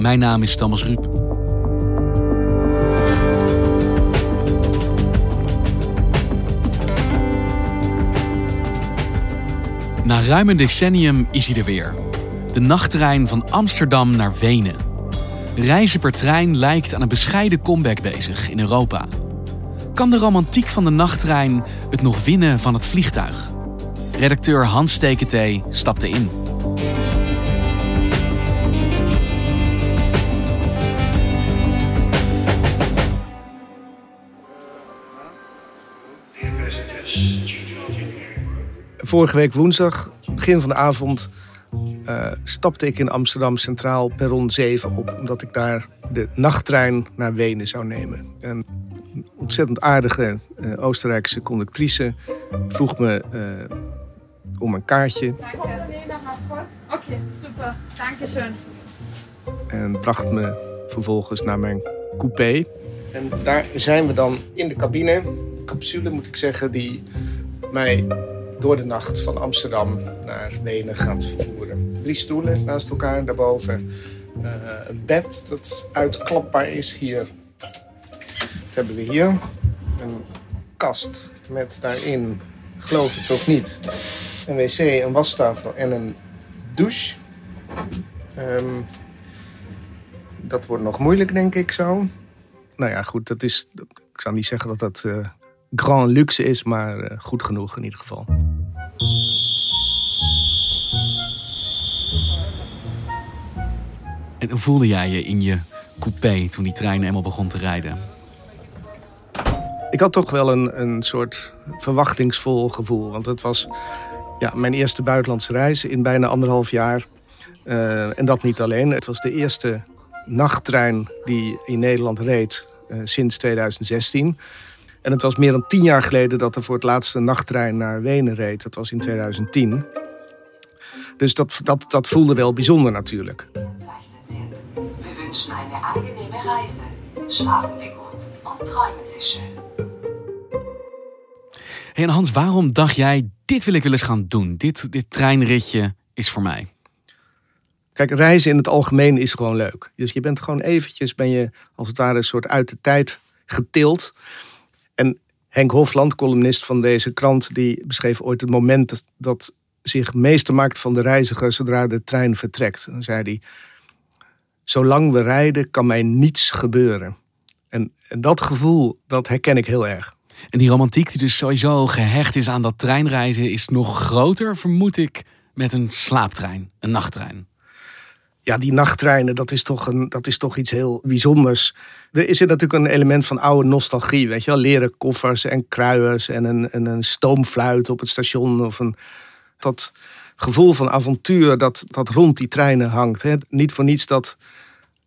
Mijn naam is Thomas Ruip. Na ruim een decennium is hij er weer. De nachttrein van Amsterdam naar Wenen. Reizen per trein lijkt aan een bescheiden comeback bezig in Europa. Kan de romantiek van de nachttrein het nog winnen van het vliegtuig? Redacteur Hans Steketee stapte in. Vorige week woensdag, begin van de avond, uh, stapte ik in Amsterdam Centraal perron 7 op. Omdat ik daar de nachttrein naar Wenen zou nemen. Een ontzettend aardige uh, Oostenrijkse conductrice vroeg me uh, om een kaartje. Oké, super. Dankjewel. En bracht me vervolgens naar mijn coupé. En daar zijn we dan in de cabine. Capsule moet ik zeggen, die mij door de nacht van Amsterdam naar Wenen gaat vervoeren. Drie stoelen naast elkaar daarboven. Uh, een bed dat uitklapbaar is hier. Dat hebben we hier. Een kast met daarin, geloof het of niet, een wc, een wastafel en een douche. Um, dat wordt nog moeilijk, denk ik zo. Nou ja, goed, dat is. Ik zou niet zeggen dat dat uh, grand luxe is, maar uh, goed genoeg in ieder geval. Hoe voelde jij je in je coupé toen die trein eenmaal begon te rijden? Ik had toch wel een, een soort verwachtingsvol gevoel. Want het was ja, mijn eerste buitenlandse reis in bijna anderhalf jaar. Uh, en dat niet alleen. Het was de eerste nachttrein die in Nederland reed uh, sinds 2016. En het was meer dan tien jaar geleden dat er voor het laatste nachttrein naar Wenen reed. Dat was in 2010. Dus dat, dat, dat voelde wel bijzonder natuurlijk. Wensen een angenehme Reise. Schlafen Sie goed en träumen Sie schön. Hey, en Hans, waarom dacht jij, dit wil ik wel eens gaan doen? Dit, dit treinritje is voor mij. Kijk, reizen in het algemeen is gewoon leuk. Dus je bent gewoon eventjes, ben je als het ware een soort uit de tijd getild. En Henk Hofland, columnist van deze krant, die beschreef ooit het moment dat zich meester maakt van de reiziger zodra de trein vertrekt. Dan zei hij, zolang we rijden kan mij niets gebeuren. En, en dat gevoel, dat herken ik heel erg. En die romantiek die dus sowieso gehecht is aan dat treinreizen... is nog groter, vermoed ik, met een slaaptrein, een nachttrein. Ja, die nachttreinen, dat is, toch een, dat is toch iets heel bijzonders. Er is natuurlijk een element van oude nostalgie, weet je wel. Leren koffers en kruiers en een, en een stoomfluit op het station. Of een, dat gevoel van avontuur dat, dat rond die treinen hangt. Hè. Niet voor niets dat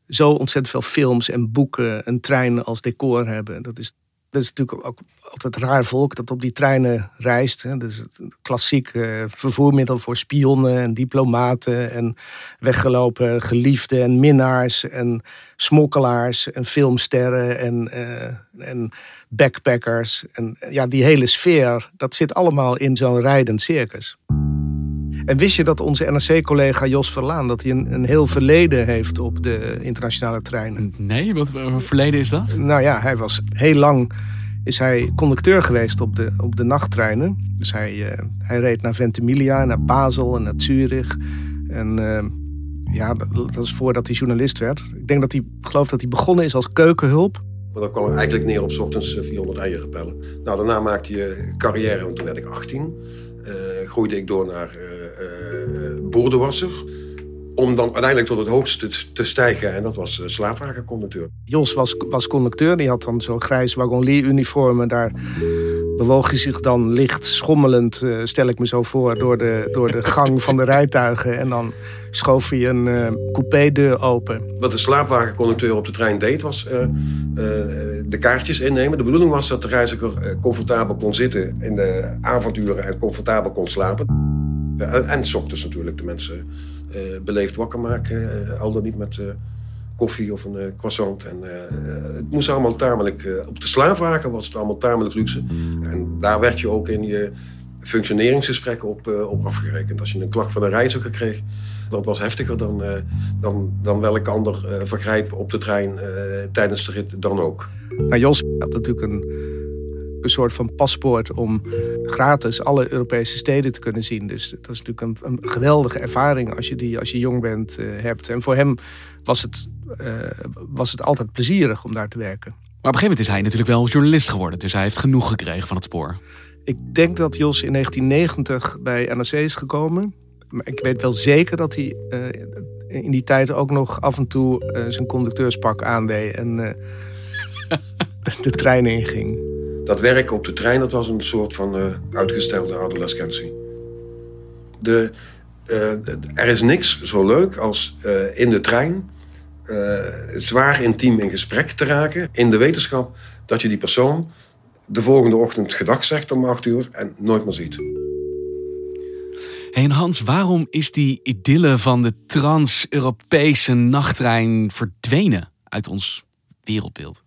zo ontzettend veel films en boeken een trein als decor hebben. Dat is, dat is natuurlijk ook altijd raar volk dat op die treinen reist. Hè. Dat is het klassiek uh, vervoermiddel voor spionnen en diplomaten en weggelopen geliefden en minnaars en smokkelaars en filmsterren en, uh, en backpackers. En ja, die hele sfeer, dat zit allemaal in zo'n rijdend circus. En wist je dat onze NRC-collega Jos Verlaan... dat hij een, een heel verleden heeft op de internationale treinen? Nee, wat voor verleden is dat? Nou ja, hij was heel lang is hij conducteur geweest op de, op de nachttreinen. Dus hij, uh, hij reed naar Ventimiglia, naar Basel en naar Zurich. En uh, Ja, dat dat is voordat hij journalist werd. Ik denk dat hij, ik geloof dat hij begonnen is als keukenhulp. Maar dat kwam eigenlijk neer op 's ochtends eh, 400 eieren pellen. Nou, daarna maakte je carrière, want toen werd ik 18. Eh, groeide ik door naar eh eh, boordenwasser. Om dan uiteindelijk tot het hoogste te, te stijgen. En dat was eh, slaapwagenconducteur. Jos was, was conducteur, die had dan zo'n grijs wagonlier-uniform. En daar bewoog hij zich dan licht schommelend, stel ik me zo voor, door de, door de gang van de rijtuigen. En dan schoof hij een eh coupé-deur open. Wat de slaapwagenconducteur op de trein deed, was de kaartjes innemen. De bedoeling was dat de reiziger comfortabel kon zitten in de avonduren en comfortabel kon slapen. En ochtends natuurlijk de mensen eh, beleefd wakker maken. eh, al dan niet met eh, koffie of een croissant. En, het moest allemaal tamelijk... op de slaapwagen was het allemaal tamelijk luxe. En daar werd je ook in je functioneringsgesprekken op, op afgerekend. Als je een klacht van een reiziger kreeg, dat was heftiger dan, dan, dan welk ander vergrijp op de trein tijdens de rit dan ook. Maar Jos had natuurlijk een, een soort van paspoort om gratis alle Europese steden te kunnen zien. Dus dat is natuurlijk een, een geweldige ervaring als je die als je jong bent eh, hebt. En voor hem was het, eh, was het altijd plezierig om daar te werken. Maar op een gegeven moment is hij natuurlijk wel journalist geworden. Dus hij heeft genoeg gekregen van het spoor. Ik denk dat Jos in 1990 bij NRC is gekomen. Maar ik weet wel zeker dat hij eh, in die tijd ook nog af en toe zijn conducteurspak aandeed en de trein inging. Dat werken op de trein, dat was een soort van eh, uitgestelde adolescentie. De, eh, er is niks zo leuk als eh, in de trein zwaar intiem in gesprek te raken. In de wetenschap dat je die persoon de volgende ochtend gedag zegt om acht uur en nooit meer ziet. Hey, Hans, waarom is die idylle van de trans-Europese nachttrein verdwenen uit ons wereldbeeld?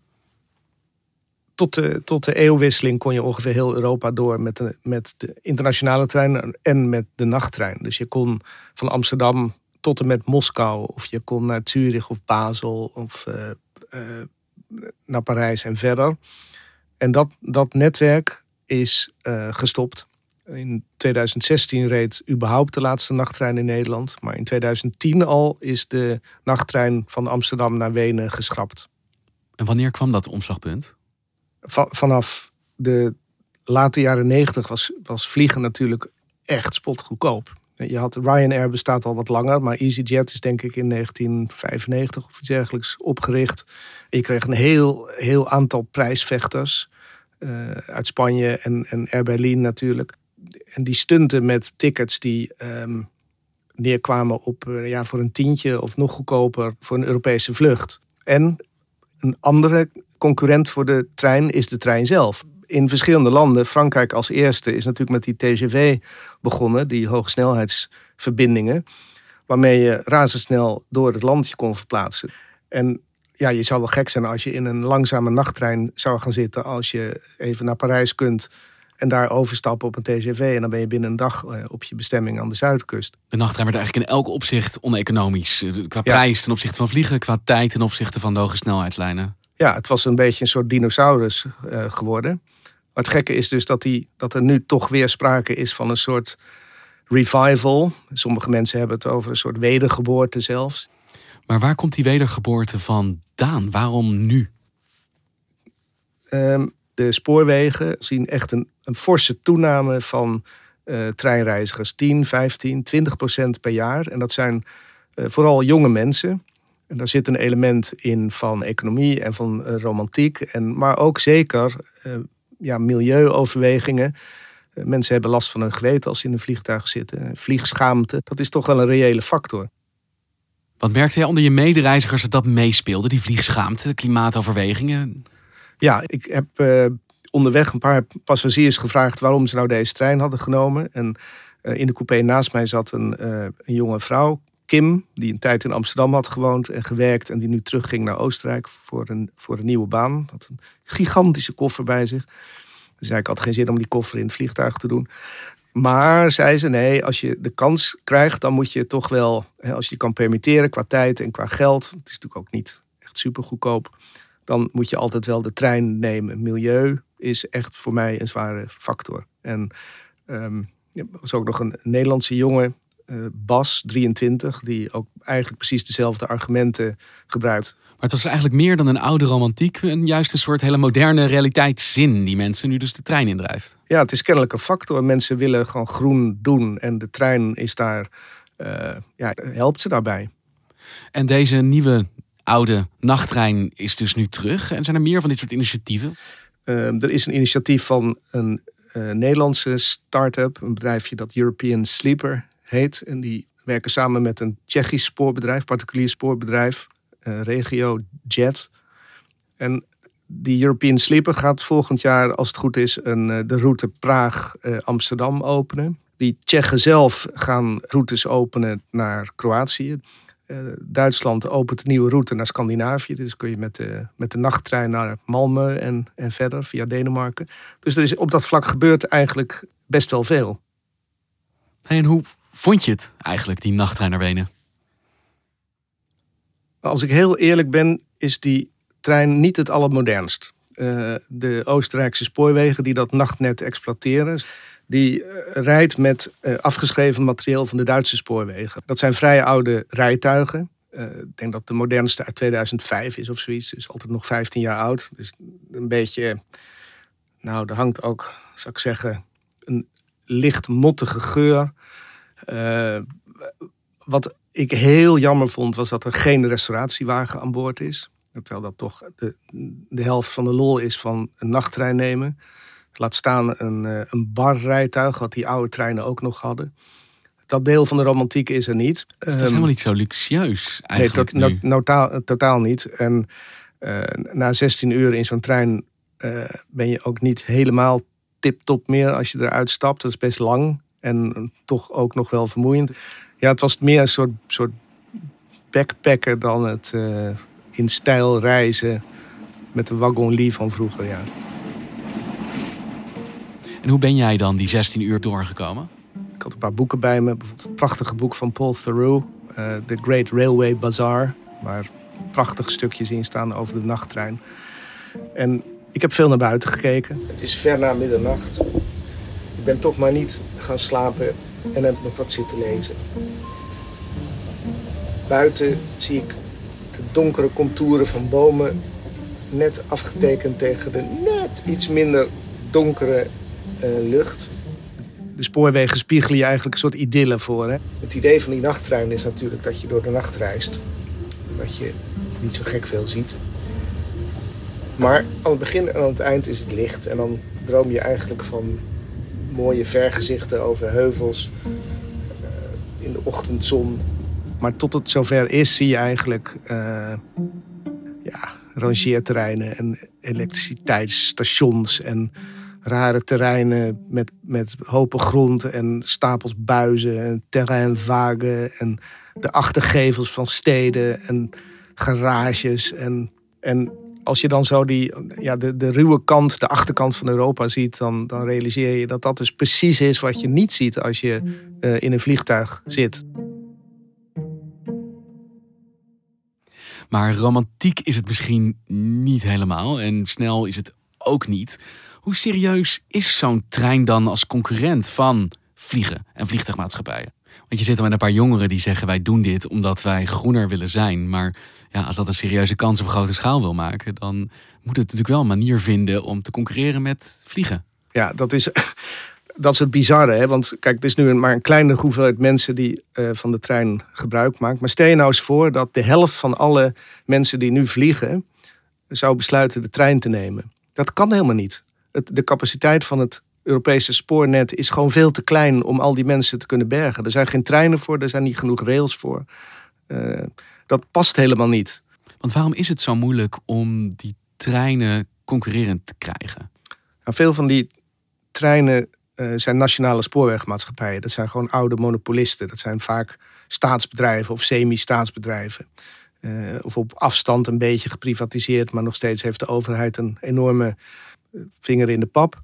Tot de, tot de eeuwwisseling kon je ongeveer heel Europa door met de, met de internationale trein en met de nachttrein. Dus je kon van Amsterdam tot en met Moskou, of je kon naar Zurich of Basel of eh, eh, naar Parijs en verder. En dat, dat netwerk is eh, gestopt. In 2016 reed überhaupt de laatste nachttrein in Nederland. Maar in 2010 al is de nachttrein van Amsterdam naar Wenen geschrapt. En wanneer kwam dat omslagpunt? Va- vanaf de late jaren negentig was, was vliegen natuurlijk echt spotgoedkoop. Je had Ryanair bestaat al wat langer, maar EasyJet is denk ik in 1995 of iets dergelijks opgericht. Je kreeg een heel, heel aantal prijsvechters eh, uit Spanje en, en Air Berlin natuurlijk. En die stunten met tickets die ehm, neerkwamen op eh, ja, voor een tientje of nog goedkoper voor een Europese vlucht. En een andere concurrent voor de trein is de trein zelf. In verschillende landen, Frankrijk als eerste, is natuurlijk met die TGV begonnen, die hogesnelheidsverbindingen, waarmee je razendsnel door het land je kon verplaatsen. En ja, je zou wel gek zijn als je in een langzame nachttrein zou gaan zitten als je even naar Parijs kunt en daar overstappen op een TGV en dan ben je binnen een dag eh, op je bestemming aan de zuidkust. De nachttrein werd eigenlijk in elk opzicht oneconomisch. Qua prijs ten opzichte van vliegen, qua tijd ten opzichte van de hoge snelheidslijnen. Ja, het was een beetje een soort dinosaurus eh, geworden. Maar het gekke is dus dat, die, dat er nu toch weer sprake is van een soort revival. Sommige mensen hebben het over een soort wedergeboorte zelfs. Maar waar komt die wedergeboorte vandaan? Waarom nu? Ehm, de spoorwegen zien echt een, een forse toename van eh, treinreizigers. 10, 15, 20 procent per jaar. En dat zijn eh, vooral jonge mensen. En daar zit een element in van economie en van eh, romantiek. En, maar ook zeker eh, ja, milieuoverwegingen. Eh, mensen hebben last van hun geweten als ze in een vliegtuig zitten. Vliegschaamte, dat is toch wel een reële factor. Wat merkte jij onder je medereizigers dat dat meespeelde? Die vliegschaamte, klimaatoverwegingen? Ja, ik heb eh, onderweg een paar passagiers gevraagd waarom ze nou deze trein hadden genomen. En eh, in de coupé naast mij zat een, eh, een jonge vrouw, Kim, die een tijd in Amsterdam had gewoond en gewerkt. En die nu terugging naar Oostenrijk voor een, voor een nieuwe baan. Had een gigantische koffer bij zich. Dus ik had geen zin om die koffer in het vliegtuig te doen. Maar zei ze, nee, als je de kans krijgt, dan moet je toch wel, hè, als je je kan permitteren qua tijd en qua geld. Het is natuurlijk ook niet echt super goedkoop dan moet je altijd wel de trein nemen. Milieu is echt voor mij een zware factor. En ehm, er was ook nog een Nederlandse jongen eh, Bas 23, die ook eigenlijk precies dezelfde argumenten gebruikt. Maar het was eigenlijk meer dan een oude romantiek. Een juist een soort hele moderne realiteitszin die mensen nu dus de trein indrijft. Ja, het is kennelijk een factor. Mensen willen gewoon groen doen en de trein is daar, eh, ja, helpt ze daarbij. En deze nieuwe oude nachttrein is dus nu terug. En zijn er meer van dit soort initiatieven? Uh, er is een initiatief van een uh, Nederlandse start-up, een bedrijfje dat European Sleeper heet. En die werken samen met een Tsjechisch spoorbedrijf, particulier spoorbedrijf, uh, Regio Jet. En die European Sleeper gaat volgend jaar, als het goed is, een, de route Praag-Amsterdam openen. Die Tsjechen zelf gaan routes openen naar Kroatië. Duitsland opent een nieuwe route naar Scandinavië. Dus kun je met de, met de nachttrein naar Malmö en, en verder via Denemarken. Dus er is, op dat vlak gebeurt eigenlijk best wel veel. En hoe vond je het eigenlijk, die nachttrein naar Wenen? Als ik heel eerlijk ben, is die trein niet het allermodernst. Uh, de Oostenrijkse spoorwegen die dat nachtnet exploiteren die rijdt met afgeschreven materieel van de Duitse spoorwegen. Dat zijn vrij oude rijtuigen. Ik denk dat de modernste uit 2005 is of zoiets. Is altijd nog 15 jaar oud. Dus een beetje. Nou, er hangt ook, zou ik zeggen, een licht mottige geur. Uh, wat ik heel jammer vond, was dat er geen restauratiewagen aan boord is. Terwijl dat toch de, de helft van de lol is van een nachttrein nemen. Laat staan een, een barrijtuig, wat die oude treinen ook nog hadden. Dat deel van de romantiek is er niet. Dus dat is helemaal niet zo luxueus eigenlijk Nee, to totaal, totaal niet. En uh, na 16 uur in zo'n trein uh, ben je ook niet helemaal tip-top meer als je eruit stapt. Dat is best lang en toch ook nog wel vermoeiend. Ja, het was meer een soort, soort backpacken dan het uh, in stijl reizen met de wagon van vroeger, ja. En hoe ben jij dan die 16 uur doorgekomen? Ik had een paar boeken bij me. Bijvoorbeeld het prachtige boek van Paul Theroux, uh, The Great Railway Bazaar. Waar prachtige stukjes in staan over de nachttrein. En ik heb veel naar buiten gekeken. Het is ver na middernacht. Ik ben toch maar niet gaan slapen en heb nog wat zitten lezen. Buiten zie ik de donkere contouren van bomen net afgetekend tegen de net iets minder donkere uh, lucht. De spoorwegen spiegelen je eigenlijk een soort idylle voor. Hè? Het idee van die nachttrein is natuurlijk dat je door de nacht reist. Dat je niet zo gek veel ziet. Maar aan het begin en aan het eind is het licht. En dan droom je eigenlijk van mooie vergezichten over heuvels. Uh, in de ochtendzon. Maar tot het zover is zie je eigenlijk... Uh, ja, rangeerterreinen en elektriciteitsstations en rare terreinen met, met hopen grond en stapels buizen en terreinwagen en de achtergevels van steden en garages. En, en als je dan zo die, ja, de, de ruwe kant, de achterkant van Europa ziet, dan, dan realiseer je dat dat dus precies is wat je niet ziet als je uh, in een vliegtuig zit. Maar romantiek is het misschien niet helemaal en snel is het ook niet. Hoe serieus is zo'n trein dan als concurrent van vliegen en vliegtuigmaatschappijen? Want je zit er met een paar jongeren die zeggen wij doen dit omdat wij groener willen zijn. Maar ja, als dat een serieuze kans op grote schaal wil maken, dan moet het natuurlijk wel een manier vinden om te concurreren met vliegen. Ja, dat is, dat is het bizarre. Hè? Want kijk, het is nu maar een kleine hoeveelheid mensen die uh, van de trein gebruik maakt. Maar stel je nou eens voor dat de helft van alle mensen die nu vliegen zou besluiten de trein te nemen. Dat kan helemaal niet het, de capaciteit van het Europese spoornet is gewoon veel te klein om al die mensen te kunnen bergen. Er zijn geen treinen voor, er zijn niet genoeg rails voor. Uh, dat past helemaal niet. Want waarom is het zo moeilijk om die treinen concurrerend te krijgen? Nou, veel van die treinen uh, zijn nationale spoorwegmaatschappijen. Dat zijn gewoon oude monopolisten. Dat zijn vaak staatsbedrijven of semi-staatsbedrijven. Uh, of op afstand een beetje geprivatiseerd, maar nog steeds heeft de overheid een enorme vinger in de pap.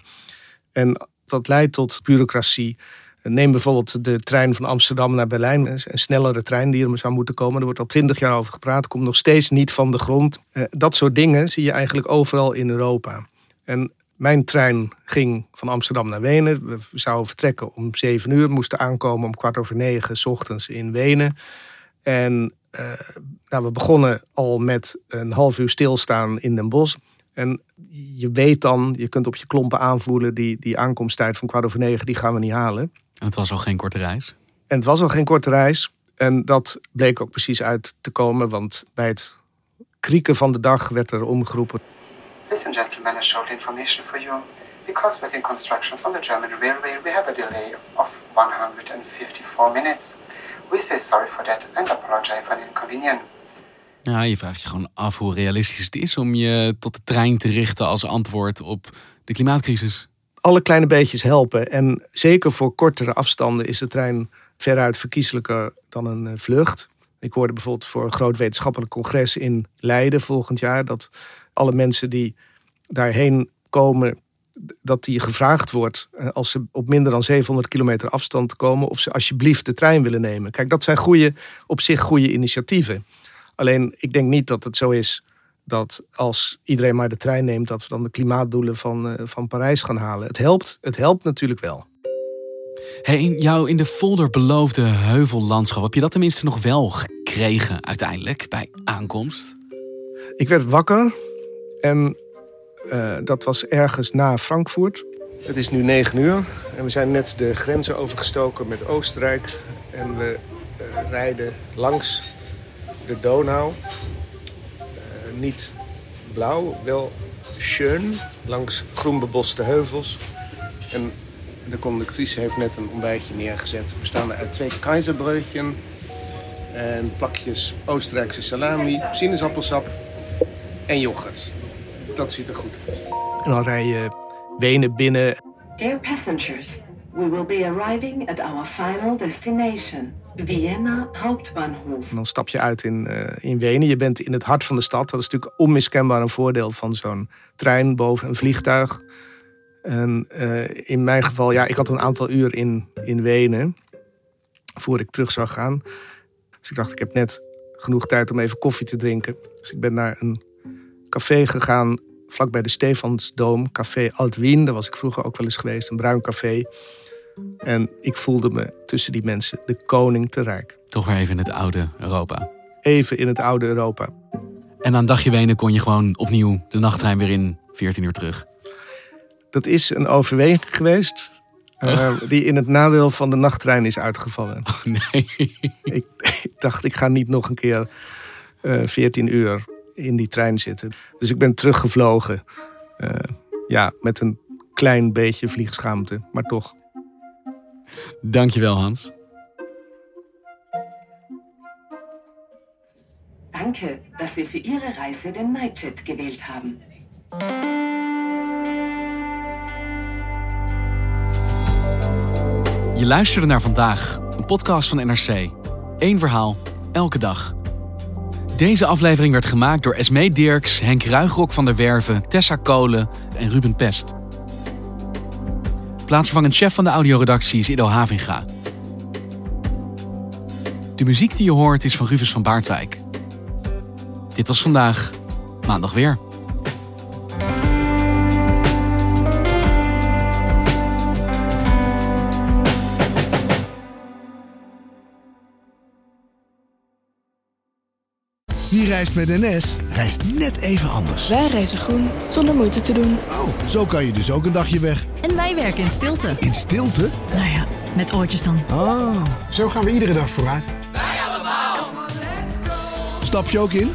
En dat leidt tot bureaucratie. Neem bijvoorbeeld de trein van Amsterdam naar Berlijn. Een snellere trein die er zou moeten komen. Er wordt al twintig jaar over gepraat. Komt nog steeds niet van de grond. Dat soort dingen zie je eigenlijk overal in Europa. En Mijn trein ging van Amsterdam naar Wenen. We zouden vertrekken om zeven uur, moesten aankomen om kwart over negen s ochtends in Wenen. En uh, nou, we begonnen al met een half uur stilstaan in Den Bosch. En je weet dan, je kunt op je klompen aanvoelen, die, die aankomsttijd van kwart over negen, die gaan we niet halen. En het was al geen korte reis? En het was al geen korte reis. En dat bleek ook precies uit te komen, want bij het krieken van de dag werd er omgeroepen. And gentlemen, a short information for you. Because we're in constructions on the German railway, we have a delay of 154 minutes. We say sorry for that and apologize for the inconvenience. Ja, je vraagt je gewoon af hoe realistisch het is om je tot de trein te richten als antwoord op de klimaatcrisis. Alle kleine beetjes helpen. En zeker voor kortere afstanden is de trein veruit verkiezelijker dan een eh, vlucht. Ik hoorde bijvoorbeeld voor een groot wetenschappelijk congres in Leiden volgend jaar dat alle mensen die daarheen komen, dat die gevraagd wordt eh, als ze op minder dan 700 kilometer afstand komen, of ze alsjeblieft de trein willen nemen. Kijk, dat zijn goede, op zich goede initiatieven. Alleen ik denk niet dat het zo is dat als iedereen maar de trein neemt, dat we dan de klimaatdoelen van, uh, van Parijs gaan halen. Het helpt, het helpt natuurlijk wel. Hey, in jouw in de folder beloofde heuvellandschap, heb je dat tenminste nog wel gekregen uiteindelijk bij aankomst? Ik werd wakker en uh, dat was ergens na Frankfurt. Het is nu negen uur en we zijn net de grenzen overgestoken met Oostenrijk. En we uh, rijden langs de Donau. Uh, niet blauw, wel schön, langs groenbeboste heuvels. En de conductrice heeft net een ontbijtje neergezet. Bestaande uit twee keizerbreudjes en plakjes Oostenrijkse salami, sinaasappelsap en yoghurt. Dat ziet er goed uit. En dan rij je Wenen binnen. Dear passengers, we will be arriving at our final destination. Vienna Hauptbahnhof. Dan stap je uit in, uh, in Wenen. Je bent in het hart van de stad. Dat is natuurlijk onmiskenbaar een voordeel van zo'n trein boven een vliegtuig. En uh, in mijn geval, ja, ik had een aantal uur in, in Wenen. Voor ik terug zou gaan. Dus ik dacht, ik heb net genoeg tijd om even koffie te drinken. Dus ik ben naar een café gegaan vlakbij de Stefansdoom. Café Alt Wien, daar was ik vroeger ook wel eens geweest. Een bruin café. En ik voelde me tussen die mensen de koning te rijk. Toch weer even in het oude Europa. Even in het oude Europa. En aan dagje wenen kon je gewoon opnieuw de nachttrein weer in 14 uur terug. Dat is een overweging geweest. Uh, die in het nadeel van de nachttrein is uitgevallen. Oh, nee. Ik, ik, dacht, ik ga niet nog een keer uh, 14 uur in die trein zitten. Dus ik ben teruggevlogen. Uh, ja, met een klein beetje vliegschaamte, maar toch. Dankjewel, Hans. Danke, dass Sie für Ihre Reise den Nightjet gewählt haben. Je luisterde naar vandaag, een podcast van NRC. Eén verhaal, elke dag. Deze aflevering werd gemaakt door Esmee Dirks, Henk Ruigrok van der Werven, Tessa Kolen en Ruben Pest. Plaatsvervangend chef van de audioredactie is Ido Havinga. De muziek die je hoort is van Rufus van Baardwijk. Dit was vandaag, maandag weer. Wie reist met NS, reist net even anders. Wij reizen groen, zonder moeite te doen. Oh, zo kan je dus ook een dagje weg. En wij werken in stilte. In stilte? Nou ja, met oortjes dan. Oh. Zo gaan we iedere dag vooruit. Wij allemaal. Stap je ook in?